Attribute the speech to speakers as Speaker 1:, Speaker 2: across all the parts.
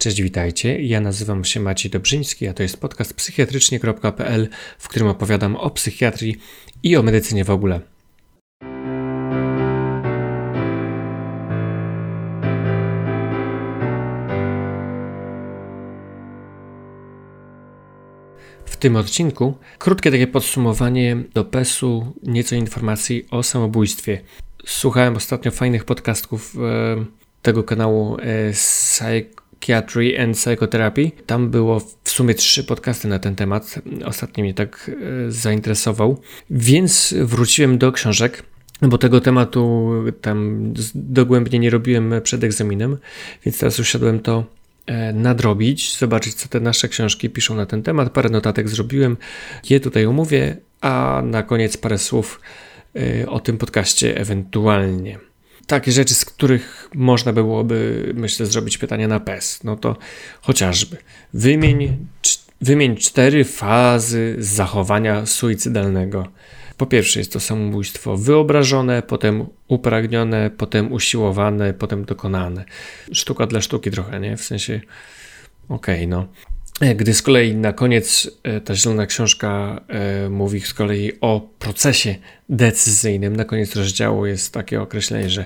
Speaker 1: Cześć, witajcie. Ja nazywam się Maciej Dobrzyński, a to jest podcast psychiatrycznie.pl, w którym opowiadam o psychiatrii i o medycynie w ogóle. W tym odcinku krótkie takie podsumowanie do PES-u, nieco informacji o samobójstwie. Słuchałem ostatnio fajnych podcastów e, tego kanału e, Psychiatry and Psychotherapy. Tam było w sumie trzy podcasty na ten temat. Ostatni mnie tak e, zainteresował. Więc wróciłem do książek, bo tego tematu tam dogłębnie nie robiłem przed egzaminem, więc teraz usiadłem to e, nadrobić, zobaczyć co te nasze książki piszą na ten temat. Parę notatek zrobiłem, je tutaj omówię, a na koniec parę słów e, o tym podcaście ewentualnie takie rzeczy, z których można byłoby, myślę, zrobić pytanie na PES. No to chociażby wymień, wymień cztery fazy zachowania suicydalnego. Po pierwsze jest to samobójstwo wyobrażone, potem upragnione, potem usiłowane, potem dokonane. Sztuka dla sztuki trochę, nie? W sensie, okej, okay, no. Gdy z kolei na koniec e, ta zielona książka e, mówi z kolei o procesie decyzyjnym, na koniec rozdziału jest takie określenie, że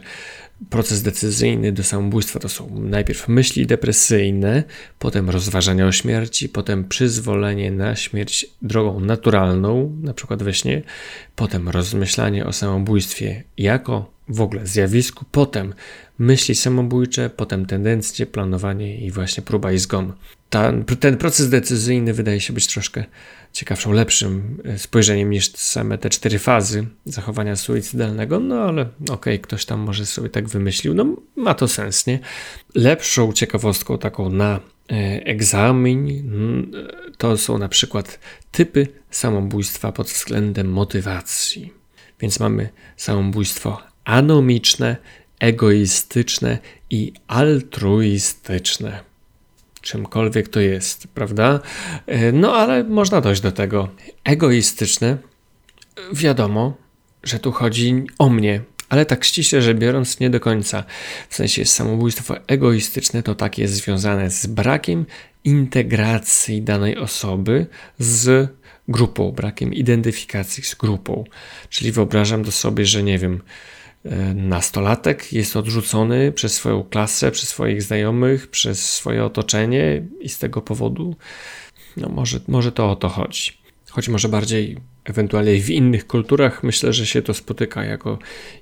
Speaker 1: proces decyzyjny do samobójstwa to są najpierw myśli depresyjne, potem rozważania o śmierci, potem przyzwolenie na śmierć drogą naturalną, na przykład we śnie, potem rozmyślanie o samobójstwie jako w ogóle zjawisku, potem myśli samobójcze, potem tendencje, planowanie i właśnie próba i zgon. Ten, proces decyzyjny wydaje się być troszkę ciekawszą, lepszym e, spojrzeniem niż same te cztery fazy zachowania suicydalnego, no ale okej, okay, ktoś tam może sobie tak wymyślił, no ma to sens, nie? Lepszą ciekawostką taką na e, egzamin to są na przykład typy samobójstwa pod względem motywacji. Więc mamy samobójstwo anomiczne, egoistyczne i altruistyczne. Czymkolwiek to jest, prawda? E, no ale można dojść do tego. Egoistyczne, wiadomo, że tu chodzi o mnie, ale tak ściśle rzecz biorąc, nie do końca. W sensie samobójstwo egoistyczne to takie związane z brakiem integracji danej osoby z grupą, brakiem identyfikacji z grupą. Czyli wyobrażam to sobie, że nie wiem, nastolatek jest odrzucony przez swoją klasę, przez swoich znajomych, przez swoje otoczenie i z tego powodu no może, może to o to chodzi. Choć może bardziej ewentualnie w innych kulturach myślę, że się to spotyka jako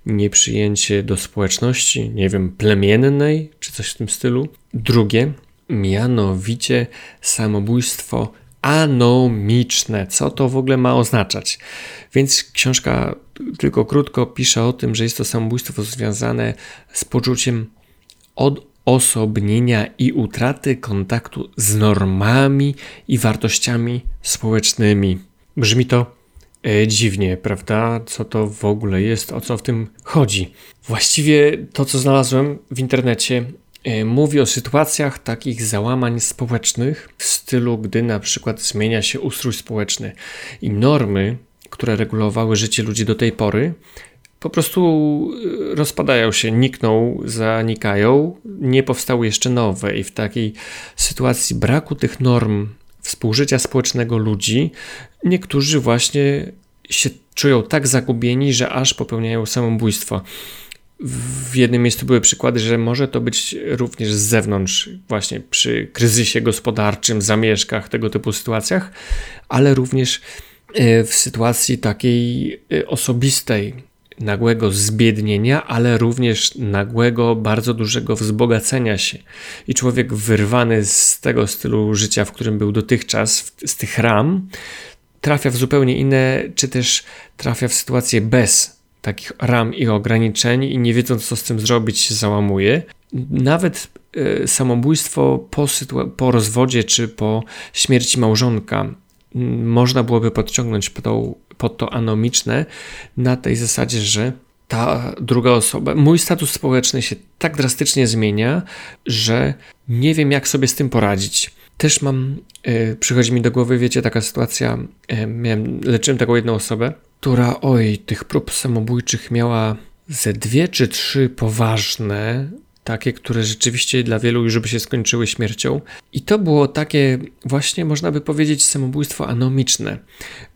Speaker 1: nieprzyjęcie do społeczności, nie wiem, plemiennej czy coś w tym stylu. Drugie, mianowicie samobójstwo anomiczne. Co to w ogóle ma oznaczać? Więc książka tylko krótko pisze o tym, że jest to samobójstwo związane z poczuciem odosobnienia i utraty kontaktu z normami i wartościami społecznymi. Brzmi to e, dziwnie, prawda? Co to w ogóle jest, o co w tym chodzi? Właściwie to, co znalazłem w internecie, mówi o sytuacjach takich załamań społecznych w stylu, gdy na przykład zmienia się ustrój społeczny i normy, które regulowały życie ludzi do tej pory, po prostu e, rozpadają się, nikną, zanikają, nie powstały jeszcze nowe, i w takiej sytuacji braku tych norm współżycia społecznego ludzi, niektórzy właśnie się czują tak zagubieni, że aż popełniają samobójstwo. W jednym miejscu były przykłady, że może to być również z zewnątrz, właśnie przy kryzysie gospodarczym, zamieszkach, tego typu sytuacjach, ale również e, w sytuacji takiej e, osobistej, nagłego zbiednienia, ale również nagłego, bardzo dużego wzbogacenia się. I człowiek wyrwany z tego stylu życia, w którym był dotychczas, z tych ram, trafia w zupełnie inne, czy też trafia w sytuację bez takich ram i ograniczeń i nie wiedząc co z tym zrobić się załamuje. Nawet y, samobójstwo po, po rozwodzie czy po śmierci małżonka można byłoby podciągnąć pod to, pod to anomiczne na tej zasadzie, że ta druga osoba, mój status społeczny się tak drastycznie zmienia, że nie wiem, jak sobie z tym poradzić. Też mam, y, przychodzi mi do głowy, wiecie, taka sytuacja, y, miałem, leczyłem taką jedną osobę, która, oj, tych prób samobójczych miała ze dwie czy trzy poważne takie, które rzeczywiście dla wielu już by się skończyły śmiercią. I to było takie właśnie, można by powiedzieć, samobójstwo anomiczne,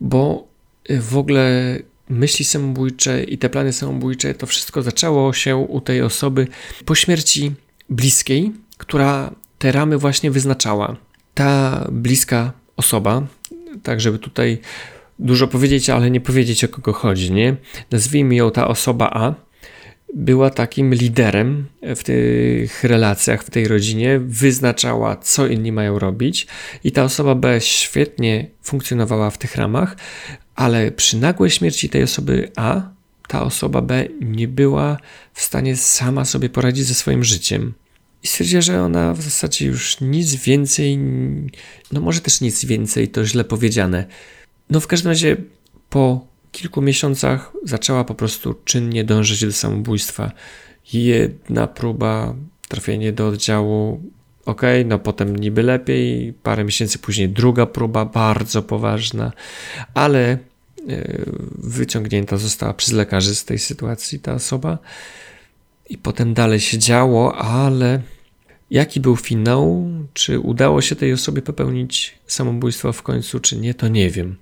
Speaker 1: bo w ogóle myśli samobójcze i te plany samobójcze, to wszystko zaczęło się u tej osoby po śmierci bliskiej, która te ramy właśnie wyznaczała. Ta bliska osoba, tak żeby tutaj dużo powiedzieć, ale nie powiedzieć o kogo chodzi, nie? Nazwijmy ją ta osoba A, była takim liderem w tych relacjach, w tej rodzinie, wyznaczała, co inni mają robić, i ta osoba B świetnie funkcjonowała w tych ramach, ale przy nagłej śmierci tej osoby A, ta osoba B nie była w stanie sama sobie poradzić ze swoim życiem. I stwierdziła, że ona w zasadzie już nic więcej, no może też nic więcej, to źle powiedziane. No w każdym razie po kilku miesiącach zaczęła po prostu czynnie dążyć do samobójstwa. Jedna próba, trafienie do oddziału, ok, no potem niby lepiej, parę miesięcy później druga próba, bardzo poważna, ale e, wyciągnięta została przez lekarzy z tej sytuacji ta osoba. I potem dalej się działo, ale jaki był finał? Czy udało się tej osobie popełnić samobójstwo w końcu, czy nie, to nie wiem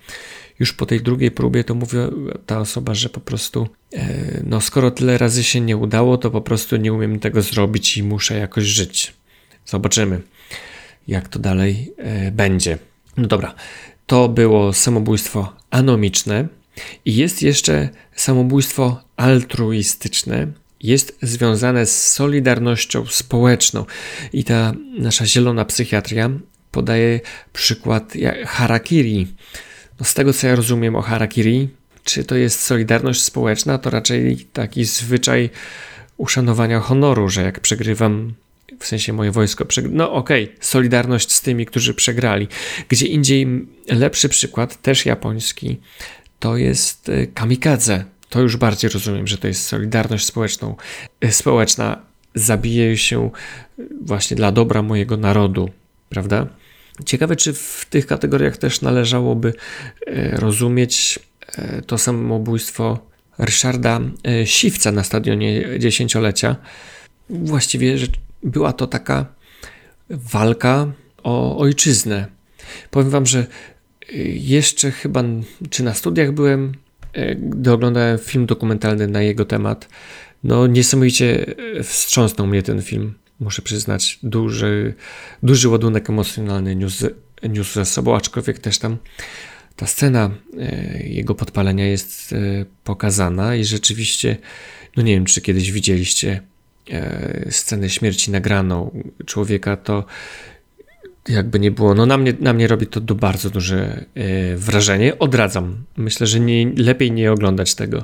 Speaker 1: już po tej drugiej próbie to mówi ta osoba, że po prostu e, no skoro tyle razy się nie udało, to po prostu nie umiem tego zrobić i muszę jakoś żyć. Zobaczymy, jak to dalej e, będzie. No dobra, to było samobójstwo anomiczne i jest jeszcze samobójstwo altruistyczne. Jest związane z solidarnością społeczną i ta nasza zielona psychiatria podaje przykład harakiri, no z tego co ja rozumiem o harakiri, czy to jest solidarność społeczna, to raczej taki zwyczaj uszanowania honoru, że jak przegrywam, w sensie moje wojsko przegrywa. No okej, okay, solidarność z tymi, którzy przegrali. Gdzie indziej lepszy przykład, też japoński, to jest y, kamikadze. To już bardziej rozumiem, że to jest solidarność społeczną, y, społeczna. Zabiję się y, właśnie dla dobra mojego narodu, prawda? Ciekawe, czy w tych kategoriach też należałoby e, rozumieć e, to samobójstwo Ryszarda Siwca na stadionie dziesięciolecia. Właściwie była to taka walka o ojczyznę. Powiem Wam, że jeszcze chyba, czy na studiach byłem, gdy oglądałem film dokumentalny na jego temat. No, niesamowicie wstrząsnął mnie ten film muszę przyznać, duży, duży ładunek emocjonalny niósł, niósł ze sobą, aczkolwiek też tam ta scena e, jego podpalenia jest pokazana i rzeczywiście, no nie wiem, czy kiedyś widzieliście scenę śmierci nagraną człowieka, to jakby nie było, no na mnie, na mnie robi to bardzo duże wrażenie. Odradzam. Myślę, że nie, lepiej nie oglądać tego.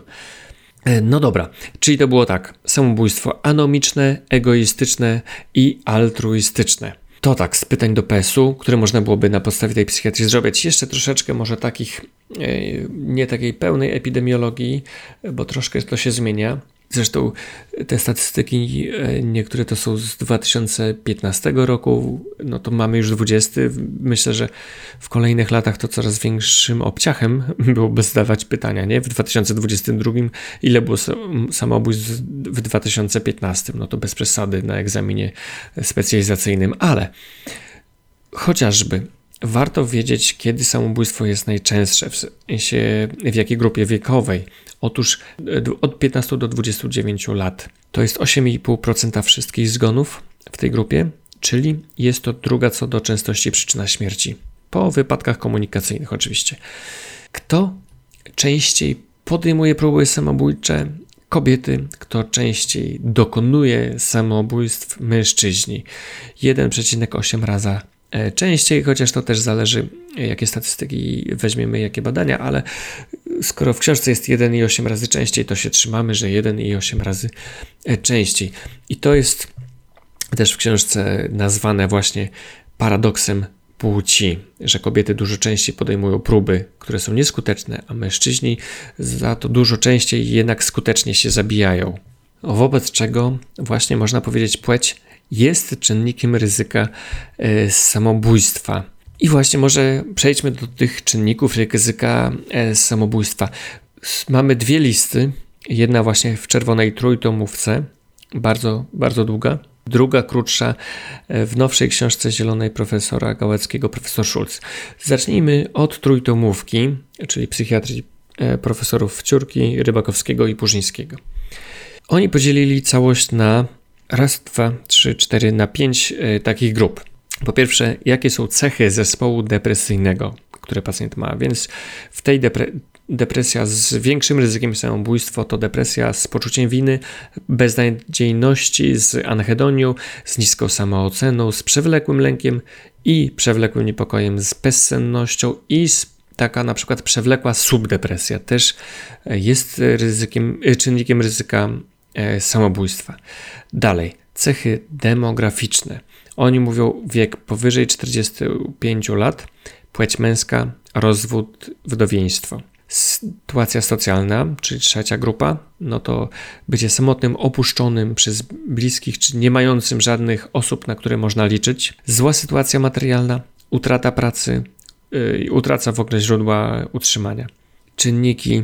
Speaker 1: E, no dobra, czyli to było tak: samobójstwo anomiczne, egoistyczne i altruistyczne. To tak, z pytań do PSU, które można byłoby na podstawie tej psychiatrii zrobić. Jeszcze troszeczkę może takich, e, nie takiej pełnej epidemiologii, bo troszkę to się zmienia. Zresztą te statystyki, e, niektóre to są z 2015 roku, no to mamy już 20. Myślę, że w kolejnych latach to coraz większym obciachem byłoby zdawać pytania, nie? W 2022 ile było samobójstw w 2015? No to bez przesady na egzaminie specjalizacyjnym, ale chociażby warto wiedzieć, kiedy samobójstwo jest najczęstsze, w sensie w jakiej grupie wiekowej. Otóż e, od 15 do 29 lat to jest 8,5% wszystkich zgonów w tej grupie, czyli jest to druga co do częstości przyczyna śmierci. Po wypadkach komunikacyjnych, oczywiście. Kto częściej podejmuje próby samobójcze? Kobiety, kto częściej dokonuje samobójstw? Mężczyźni. 1,8 raza częściej, chociaż to też zależy, jakie statystyki weźmiemy, jakie badania, ale skoro w książce jest 1,8 razy częściej, to się trzymamy, że 1,8 razy e, częściej. I to jest też w książce nazwane właśnie paradoksem płci, że kobiety dużo częściej podejmują próby, które są nieskuteczne, a mężczyźni za to dużo częściej jednak skutecznie się zabijają. Wobec czego właśnie można powiedzieć płeć jest czynnikiem ryzyka e, samobójstwa. I właśnie może przejdźmy do tych czynników ryzyka e, samobójstwa. Mamy dwie listy. Jedna właśnie w czerwonej trójtomówce, bardzo, bardzo długa. druga krótsza w nowszej książce zielonej profesora Gałeckiego, profesor Schulz. Zacznijmy od trójtomówki, czyli psychiatrii profesorów Ciurki, Rybakowskiego i Purzyńskiego. Oni podzielili całość na raz, dwa, trzy, cztery, na pięć takich grup. Po pierwsze, jakie są cechy zespołu depresyjnego, które pacjent ma, więc w tej depre depresja z większym ryzykiem samobójstwa to depresja z poczuciem winy, beznadziejności, z anhedonią, z niską samooceną, z przewlekłym lękiem i przewlekłym niepokojem, z bezsennością i z taka na przykład przewlekła subdepresja też jest ryzykiem, czynnikiem ryzyka samobójstwa. Dalej, cechy demograficzne. Oni mówią wiek powyżej 45 lat, płeć męska, rozwód, wdowieństwo. Sytuacja socjalna, czyli trzecia grupa, no to bycie samotnym, opuszczonym przez bliskich, czy nie mającym żadnych osób, na które można liczyć. Zła sytuacja materialna, utrata pracy, yy, utraca w ogóle źródła utrzymania. Czynniki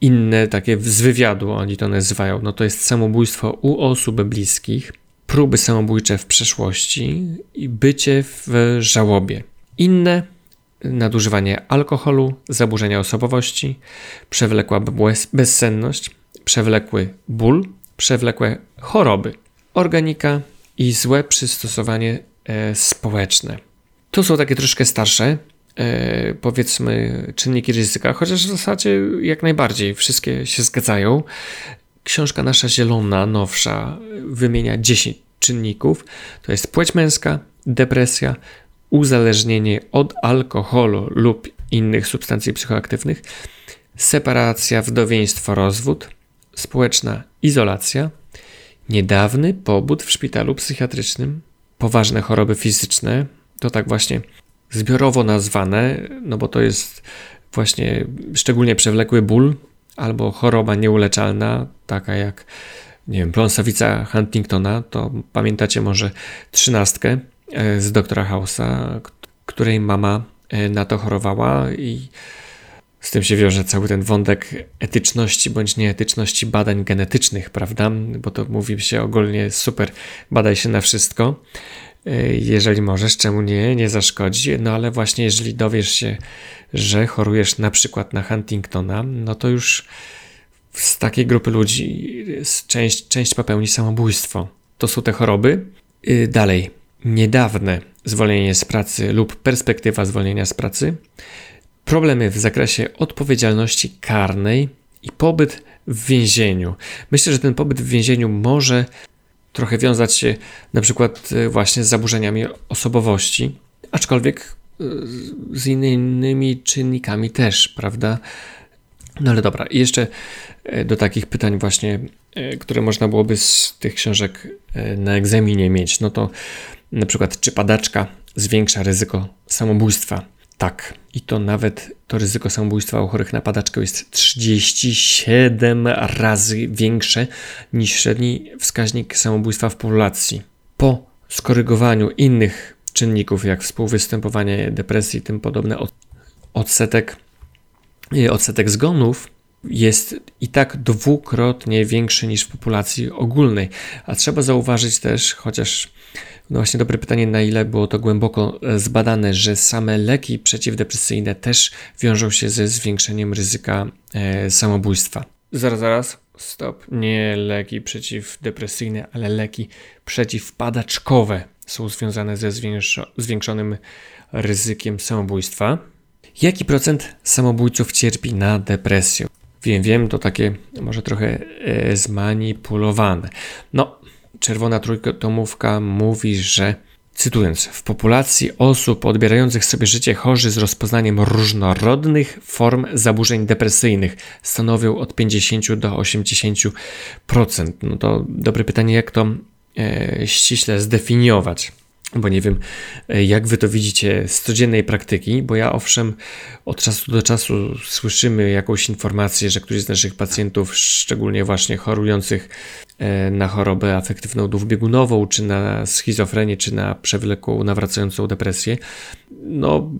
Speaker 1: inne, takie z wywiadu oni to nazywają, no to jest samobójstwo u osób bliskich, próby samobójcze w przeszłości i bycie w żałobie. Inne nadużywanie alkoholu, zaburzenia osobowości, przewlekła bezsenność, przewlekły ból, przewlekłe choroby, organika i złe przystosowanie e, społeczne. To są takie troszkę starsze, powiedzmy, czynniki ryzyka, chociaż w zasadzie jak najbardziej wszystkie się zgadzają. Książka nasza zielona, nowsza, wymienia 10 czynników. To jest płeć męska, depresja, uzależnienie od alkoholu lub innych substancji psychoaktywnych, separacja, wdowieństwo, rozwód, społeczna izolacja, niedawny pobyt w szpitalu psychiatrycznym, poważne choroby fizyczne, to tak właśnie zbiorowo nazwane, no bo to jest właśnie szczególnie przewlekły ból albo choroba nieuleczalna, taka jak nie wiem, pląsawica Huntingtona, to pamiętacie może trzynastkę e, z doktora House'a, której mama e, na to chorowała i z tym się wiąże cały ten wątek etyczności bądź nieetyczności badań genetycznych, prawda? Bo to mówi się ogólnie super, badaj się na wszystko. E, jeżeli możesz, czemu nie, nie zaszkodzi. No ale właśnie jeżeli dowiesz się, że chorujesz na przykład na Huntingtona, no to już z takiej grupy ludzi część, część popełni samobójstwo. To są te choroby. Y, dalej, niedawne zwolnienie z pracy lub perspektywa zwolnienia z pracy, problemy w zakresie odpowiedzialności karnej i pobyt w więzieniu. Myślę, że ten pobyt w więzieniu może trochę wiązać się na przykład y, właśnie z zaburzeniami osobowości, aczkolwiek y, z innymi czynnikami też, prawda? No ale dobra, i jeszcze e, do takich pytań właśnie, e, które można byłoby z tych książek e, na egzaminie mieć, no to na przykład czy padaczka zwiększa ryzyko samobójstwa? Tak. I to nawet to ryzyko samobójstwa u chorych na padaczkę jest 37 razy większe niż średni wskaźnik samobójstwa w populacji. Po skorygowaniu innych czynników, jak współwystępowanie depresji i tym podobne, odsetek odsetek zgonów jest i tak dwukrotnie większy niż w populacji ogólnej. A trzeba zauważyć też, chociaż no właśnie dobre pytanie, na ile było to głęboko e, zbadane, że same leki przeciwdepresyjne też wiążą się ze zwiększeniem ryzyka e, samobójstwa. Zaraz, zaraz, stop. Nie leki przeciwdepresyjne, ale leki przeciwpadaczkowe są związane ze zwiększonym ryzykiem samobójstwa. Jaki procent samobójców cierpi na depresję? Wiem, wiem, to takie może trochę e, zmanipulowane. No, czerwona trójkomówka mówi, że cytując, w populacji osób odbierających sobie życie chorzy z rozpoznaniem różnorodnych form zaburzeń depresyjnych stanowią od 50 do 80%. No to dobre pytanie, jak to e, ściśle zdefiniować bo nie wiem, e, jak wy to widzicie z codziennej praktyki, bo ja owszem, od czasu do czasu słyszymy jakąś informację, że któryś z naszych pacjentów, szczególnie właśnie chorujących e, na chorobę afektywną dwubiegunową, czy na schizofrenię, czy na przewlekłą, nawracającą depresję, no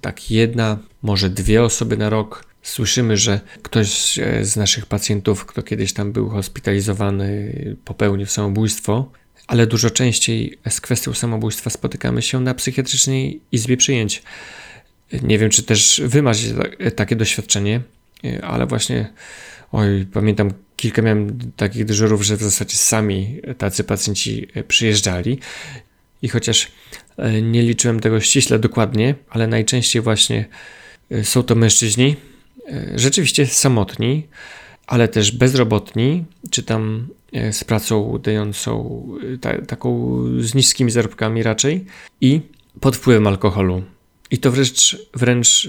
Speaker 1: tak jedna, może dwie osoby na rok Słyszymy, że ktoś e, z naszych pacjentów, kto kiedyś tam był hospitalizowany, popełnił samobójstwo, ale dużo częściej z kwestią samobójstwa spotykamy się na psychiatrycznej izbie przyjęć. Nie wiem, czy też wy macie takie doświadczenie, ale właśnie, oj, pamiętam, kilka miałem takich dyżurów, że w zasadzie sami tacy pacjenci przyjeżdżali. I chociaż e, nie liczyłem tego ściśle dokładnie, ale najczęściej właśnie e, są to mężczyźni, e, rzeczywiście samotni, ale też bezrobotni, czy tam z pracą dającą ta, taką z niskimi zarobkami raczej i pod wpływem alkoholu. I to wręcz, wręcz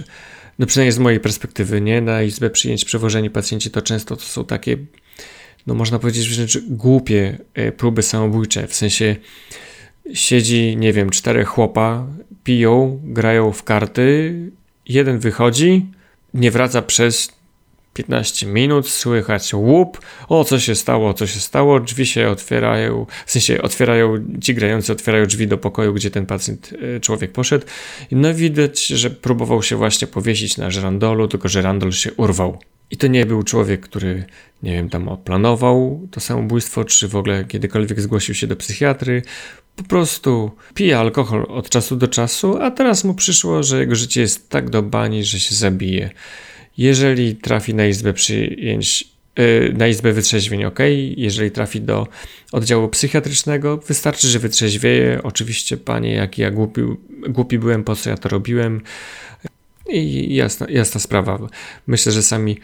Speaker 1: no przynajmniej z mojej perspektywy, nie? Na izbę przyjęć przewożeni pacjenci to często to są takie, no można powiedzieć wręcz głupie próby samobójcze, w sensie siedzi, nie wiem, czterech chłopa, piją, grają w karty, jeden wychodzi, nie wraca przez 15 minut, słychać łup, o co się stało, co się stało, drzwi się otwierają, w sensie otwierają, ci grający otwierają drzwi do pokoju, gdzie ten pacjent, e, człowiek poszedł. No widać, że próbował się właśnie powiesić na żerandolu, tylko że randol się urwał. I to nie był człowiek, który, nie wiem, tam oplanował to samobójstwo, czy w ogóle kiedykolwiek zgłosił się do psychiatry po prostu pije alkohol od czasu do czasu, a teraz mu przyszło, że jego życie jest tak do bani, że się zabije. Jeżeli trafi na izbę przyjęć, yy, na izbę wytrzeźwień, ok. Jeżeli trafi do oddziału psychiatrycznego, wystarczy, że wytrzeźwieje. Oczywiście, panie, jak ja głupi, głupi byłem, po co ja to robiłem. I jasna, jasna sprawa. Myślę, że sami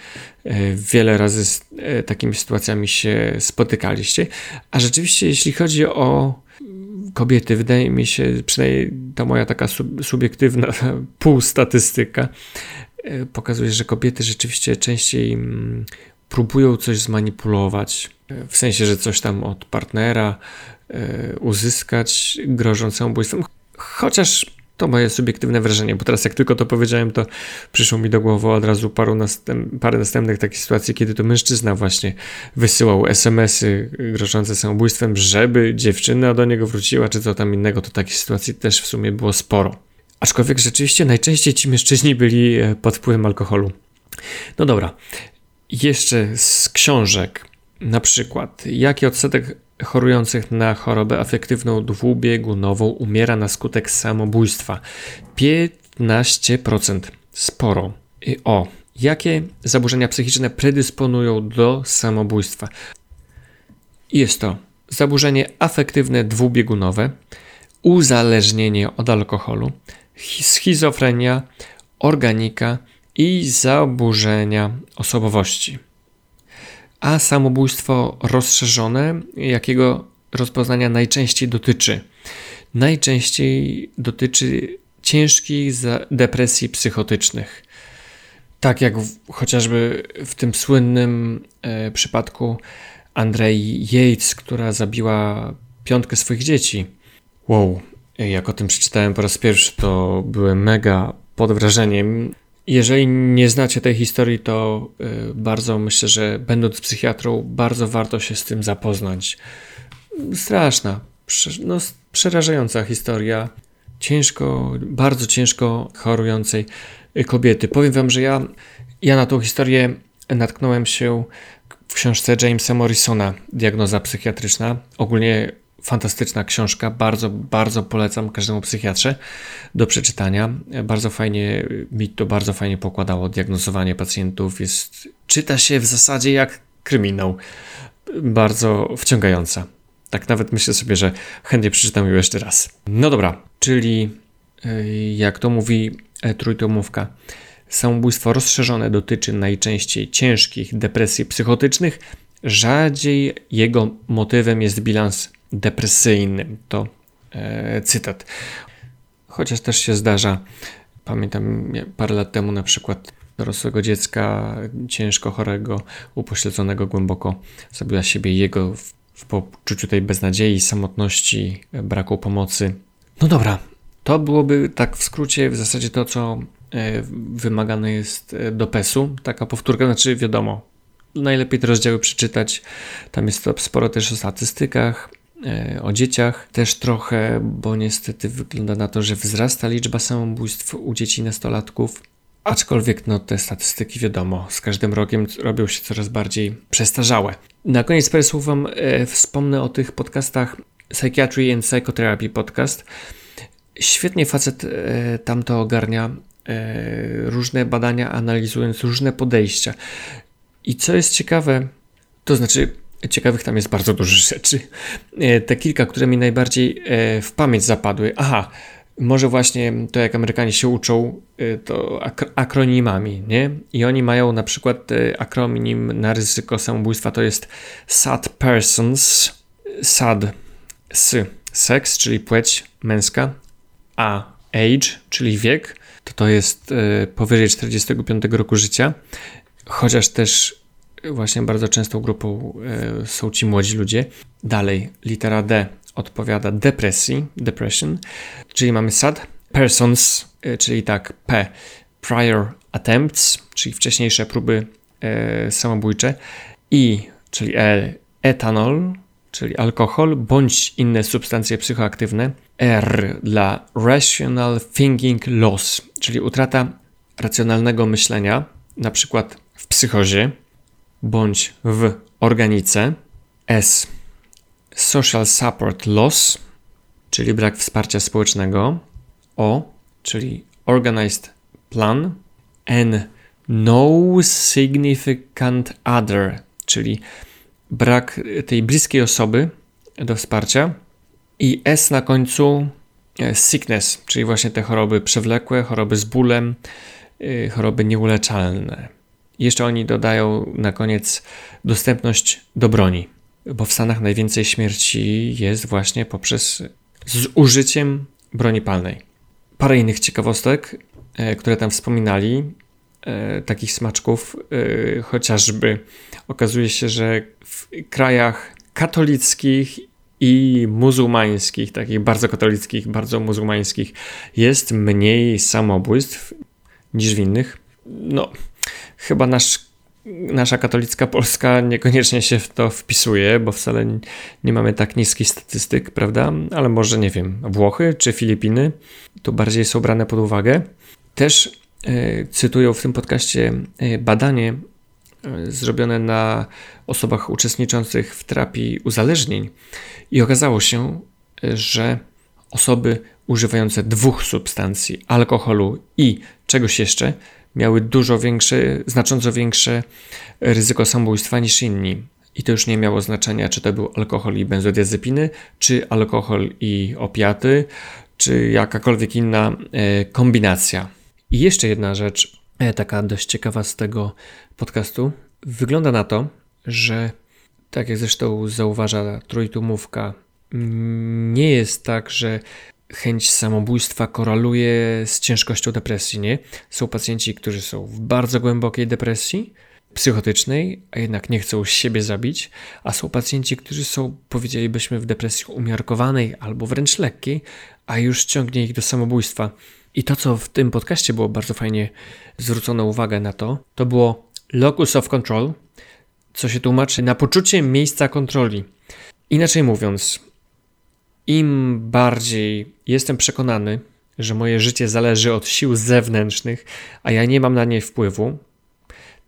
Speaker 1: e, wiele razy z e, takimi sytuacjami się spotykaliście. A rzeczywiście, jeśli chodzi o kobiety, wydaje mi się, przynajmniej ta moja taka sub, subiektywna półstatystyka pokazuje, że kobiety rzeczywiście częściej mm, próbują coś zmanipulować, e, w sensie, że coś tam od partnera e, uzyskać, grożąc samobójstwem. Chociaż to moje subiektywne wrażenie, bo teraz jak tylko to powiedziałem, to przyszło mi do głowy od razu paru następ parę następnych takich sytuacji, kiedy to mężczyzna właśnie wysyłał SMS-y grożące samobójstwem, żeby dziewczyna do niego wróciła, czy co tam innego, to takich sytuacji też w sumie było sporo. Aczkolwiek rzeczywiście najczęściej ci mężczyźni byli e, pod wpływem alkoholu. No dobra, jeszcze z książek. Na przykład, jaki odsetek chorujących na chorobę afektywną dwubiegunową umiera na skutek samobójstwa. 15%. Sporo. I o, jakie zaburzenia psychiczne predysponują do samobójstwa? Jest to zaburzenie afektywne dwubiegunowe, uzależnienie od alkoholu, schizofrenia, organika i zaburzenia osobowości a samobójstwo rozszerzone, jakiego rozpoznania najczęściej dotyczy? Najczęściej dotyczy ciężkich depresji psychotycznych. Tak jak w, chociażby w tym słynnym e, przypadku Andrei Yates, która zabiła piątkę swoich dzieci. Wow, jak o tym przeczytałem po raz pierwszy, to byłem mega pod wrażeniem. Jeżeli nie znacie tej historii, to y, bardzo myślę, że będąc psychiatrą, bardzo warto się z tym zapoznać. Straszna, no, przerażająca historia ciężko, bardzo ciężko chorującej kobiety. Powiem wam, że ja, ja na tą historię natknąłem się w książce Jamesa Morrisona, Diagnoza psychiatryczna. Ogólnie fantastyczna książka, bardzo, bardzo polecam każdemu psychiatrze do przeczytania. Bardzo fajnie, mi to bardzo fajnie pokładało diagnozowanie pacjentów. Jest, czyta się w zasadzie jak kryminał. Bardzo wciągająca. Tak nawet myślę sobie, że chętnie przeczytam ją jeszcze raz. No dobra, czyli y, jak to mówi e, trójtomówka, samobójstwo rozszerzone dotyczy najczęściej ciężkich depresji psychotycznych, rzadziej jego motywem jest bilans depresyjnym. To e, cytat. Chociaż też się zdarza, pamiętam parę lat temu na przykład dorosłego dziecka, ciężko chorego, upośledzonego głęboko, zabiła siebie jego w, w poczuciu tej beznadziei, samotności, braku pomocy. No dobra, to byłoby tak w skrócie w zasadzie to, co e, wymagane jest e, do PES-u. Taka powtórka, znaczy wiadomo, najlepiej te rozdziały przeczytać. Tam jest sporo też o statystykach, E, o dzieciach też trochę, bo niestety wygląda na to, że wzrasta liczba samobójstw u dzieci nastolatków. Aczkolwiek no, te statystyki wiadomo, z każdym rokiem robią się coraz bardziej przestarzałe. Na koniec parę słów Wam e, wspomnę o tych podcastach Psychiatry and Psychotherapy podcast. Świetnie facet e, tam to ogarnia, e, różne badania analizując różne podejścia. I co jest ciekawe, to znaczy ciekawych tam jest bardzo dużo rzeczy. E, te kilka, które mi najbardziej e, w pamięć zapadły. Aha, może właśnie to jak Amerykanie się uczą, e, to ak akronimami, nie? I oni mają na przykład akronim na ryzyko samobójstwa to jest SAD persons, SAD, S, seks, czyli płeć męska, A, age, czyli wiek, to to jest powyżej 45 roku życia, chociaż też właśnie bardzo częstą grupą e, są ci młodzi ludzie. Dalej, litera D odpowiada depresji, depression, czyli mamy SAD, persons, e, czyli tak P, prior attempts, czyli wcześniejsze próby e, samobójcze, I, czyli E, etanol, czyli alkohol, bądź inne substancje psychoaktywne, R dla rational thinking loss, czyli utrata racjonalnego myślenia, na przykład w psychozie, bądź w organice. S. Social support loss, czyli brak wsparcia społecznego. O, czyli organized plan. N. No significant other, czyli brak tej bliskiej osoby do wsparcia. I S na końcu e, sickness, czyli właśnie te choroby przewlekłe, choroby z bólem, e, choroby nieuleczalne. Jeszcze oni dodają na koniec dostępność do broni, bo w Stanach najwięcej śmierci jest właśnie poprzez z użyciem broni palnej. Parę innych ciekawostek, e, które tam wspominali, e, takich smaczków, e, chociażby okazuje się, że w krajach katolickich i muzułmańskich, takich bardzo katolickich, bardzo muzułmańskich, jest mniej samobójstw niż w innych. No, chyba nasz, nasza katolicka Polska niekoniecznie się w to wpisuje, bo wcale nie mamy tak niskich statystyk, prawda? Ale może, nie wiem, Włochy czy Filipiny tu bardziej są brane pod uwagę. Też e, cytują w tym podcaście e, badanie e, zrobione na osobach uczestniczących w terapii uzależnień i okazało się, że osoby używające dwóch substancji, alkoholu i czegoś jeszcze, miały dużo większe, znacząco większe ryzyko samobójstwa niż inni. I to już nie miało znaczenia, czy to był alkohol i benzodiazepiny, czy alkohol i opiaty, czy jakakolwiek inna e, kombinacja. I jeszcze jedna rzecz, e, taka dość ciekawa z tego podcastu. Wygląda na to, że tak jak zresztą zauważa trójtumówka, nie jest tak, że chęć samobójstwa koreluje z ciężkością depresji, nie? Są pacjenci, którzy są w bardzo głębokiej depresji psychotycznej, a jednak nie chcą siebie zabić, a są pacjenci, którzy są, powiedzielibyśmy, w depresji umiarkowanej albo wręcz lekkiej, a już ciągnie ich do samobójstwa. I to, co w tym podcaście było bardzo fajnie zwrócono uwagę na to, to było locus of control, co się tłumaczy na poczucie miejsca kontroli. Inaczej mówiąc, im bardziej jestem przekonany, że moje życie zależy od sił zewnętrznych, a ja nie mam na nie wpływu,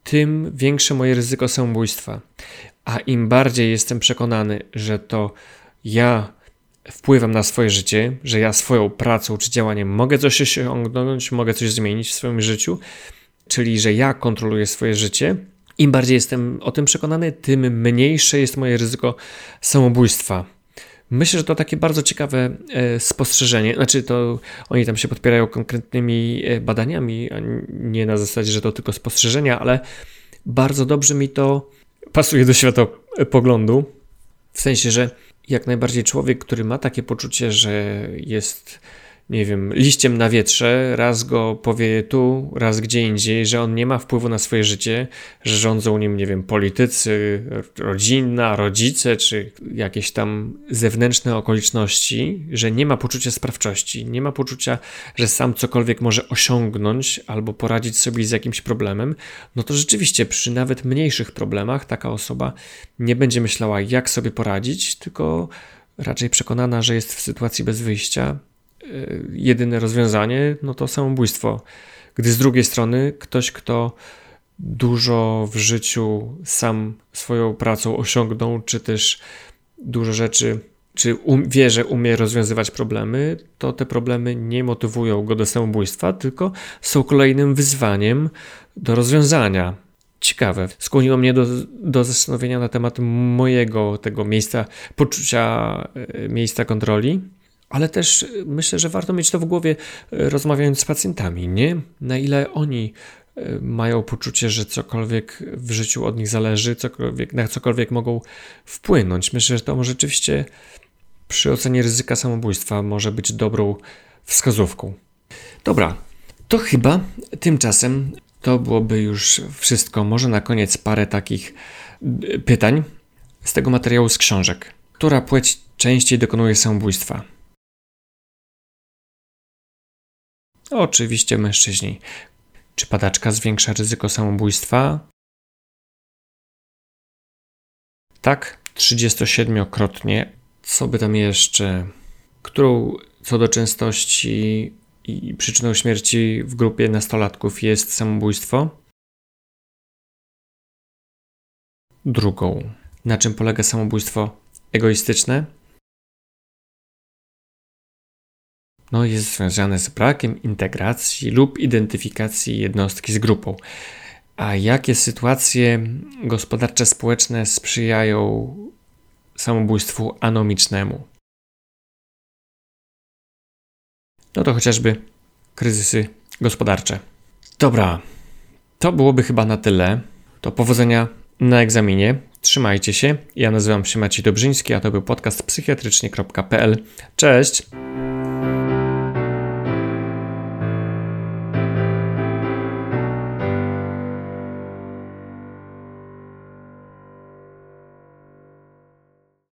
Speaker 1: tym większe moje ryzyko samobójstwa. A im bardziej jestem przekonany, że to ja wpływam na swoje życie, że ja swoją pracą czy działaniem mogę coś osiągnąć, mogę coś zmienić w swoim życiu, czyli że ja kontroluję swoje życie, im bardziej jestem o tym przekonany, tym mniejsze jest moje ryzyko samobójstwa. Myślę, że to takie bardzo ciekawe e, spostrzeżenie. Znaczy, to oni tam się podpierają konkretnymi e, badaniami, nie na zasadzie, że to tylko spostrzeżenia, ale bardzo dobrze mi to pasuje do światopoglądu. W sensie, że jak najbardziej człowiek, który ma takie poczucie, że jest nie wiem, liściem na wietrze, raz go powie tu, raz gdzie indziej, że on nie ma wpływu na swoje życie, że rządzą nim, nie wiem, politycy, rodzina, rodzice, czy jakieś tam zewnętrzne okoliczności, że nie ma poczucia sprawczości, nie ma poczucia, że sam cokolwiek może osiągnąć albo poradzić sobie z jakimś problemem, no to rzeczywiście przy nawet mniejszych problemach taka osoba nie będzie myślała, jak sobie poradzić, tylko raczej przekonana, że jest w sytuacji bez wyjścia, jedyne rozwiązanie, no to samobójstwo. Gdy z drugiej strony ktoś, kto dużo w życiu sam swoją pracą osiągnął, czy też dużo rzeczy czy um, wie, że umie rozwiązywać problemy, to te problemy nie motywują go do samobójstwa, tylko są kolejnym wyzwaniem do rozwiązania. Ciekawe. Skłoniło mnie do, do zastanowienia na temat mojego tego miejsca, poczucia e, miejsca kontroli, ale też myślę, że warto mieć to w głowie, e, rozmawiając z pacjentami, nie? Na ile oni e, mają poczucie, że cokolwiek w życiu od nich zależy, cokolwiek, na cokolwiek mogą wpłynąć. Myślę, że to rzeczywiście przy ocenie ryzyka samobójstwa może być dobrą wskazówką. Dobra, to chyba tymczasem to byłoby już wszystko. Może na koniec parę takich y, pytań z tego materiału z książek. Która płeć częściej dokonuje samobójstwa? Oczywiście mężczyźni. Czy padaczka zwiększa ryzyko samobójstwa? Tak, 37-krotnie. Co by tam jeszcze? Którą co do częstości i przyczyną śmierci w grupie nastolatków jest samobójstwo? Drugą. Na czym polega samobójstwo egoistyczne? No, jest związane z brakiem integracji lub identyfikacji jednostki z grupą. A jakie sytuacje gospodarcze, społeczne sprzyjają samobójstwu anomicznemu? no to chociażby kryzysy gospodarcze. Dobra, to byłoby chyba na tyle. To powodzenia na egzaminie. Trzymajcie się. Ja nazywam się Maciej Dobrzyński, a to był podcast psychiatrycznie.pl. Cześć!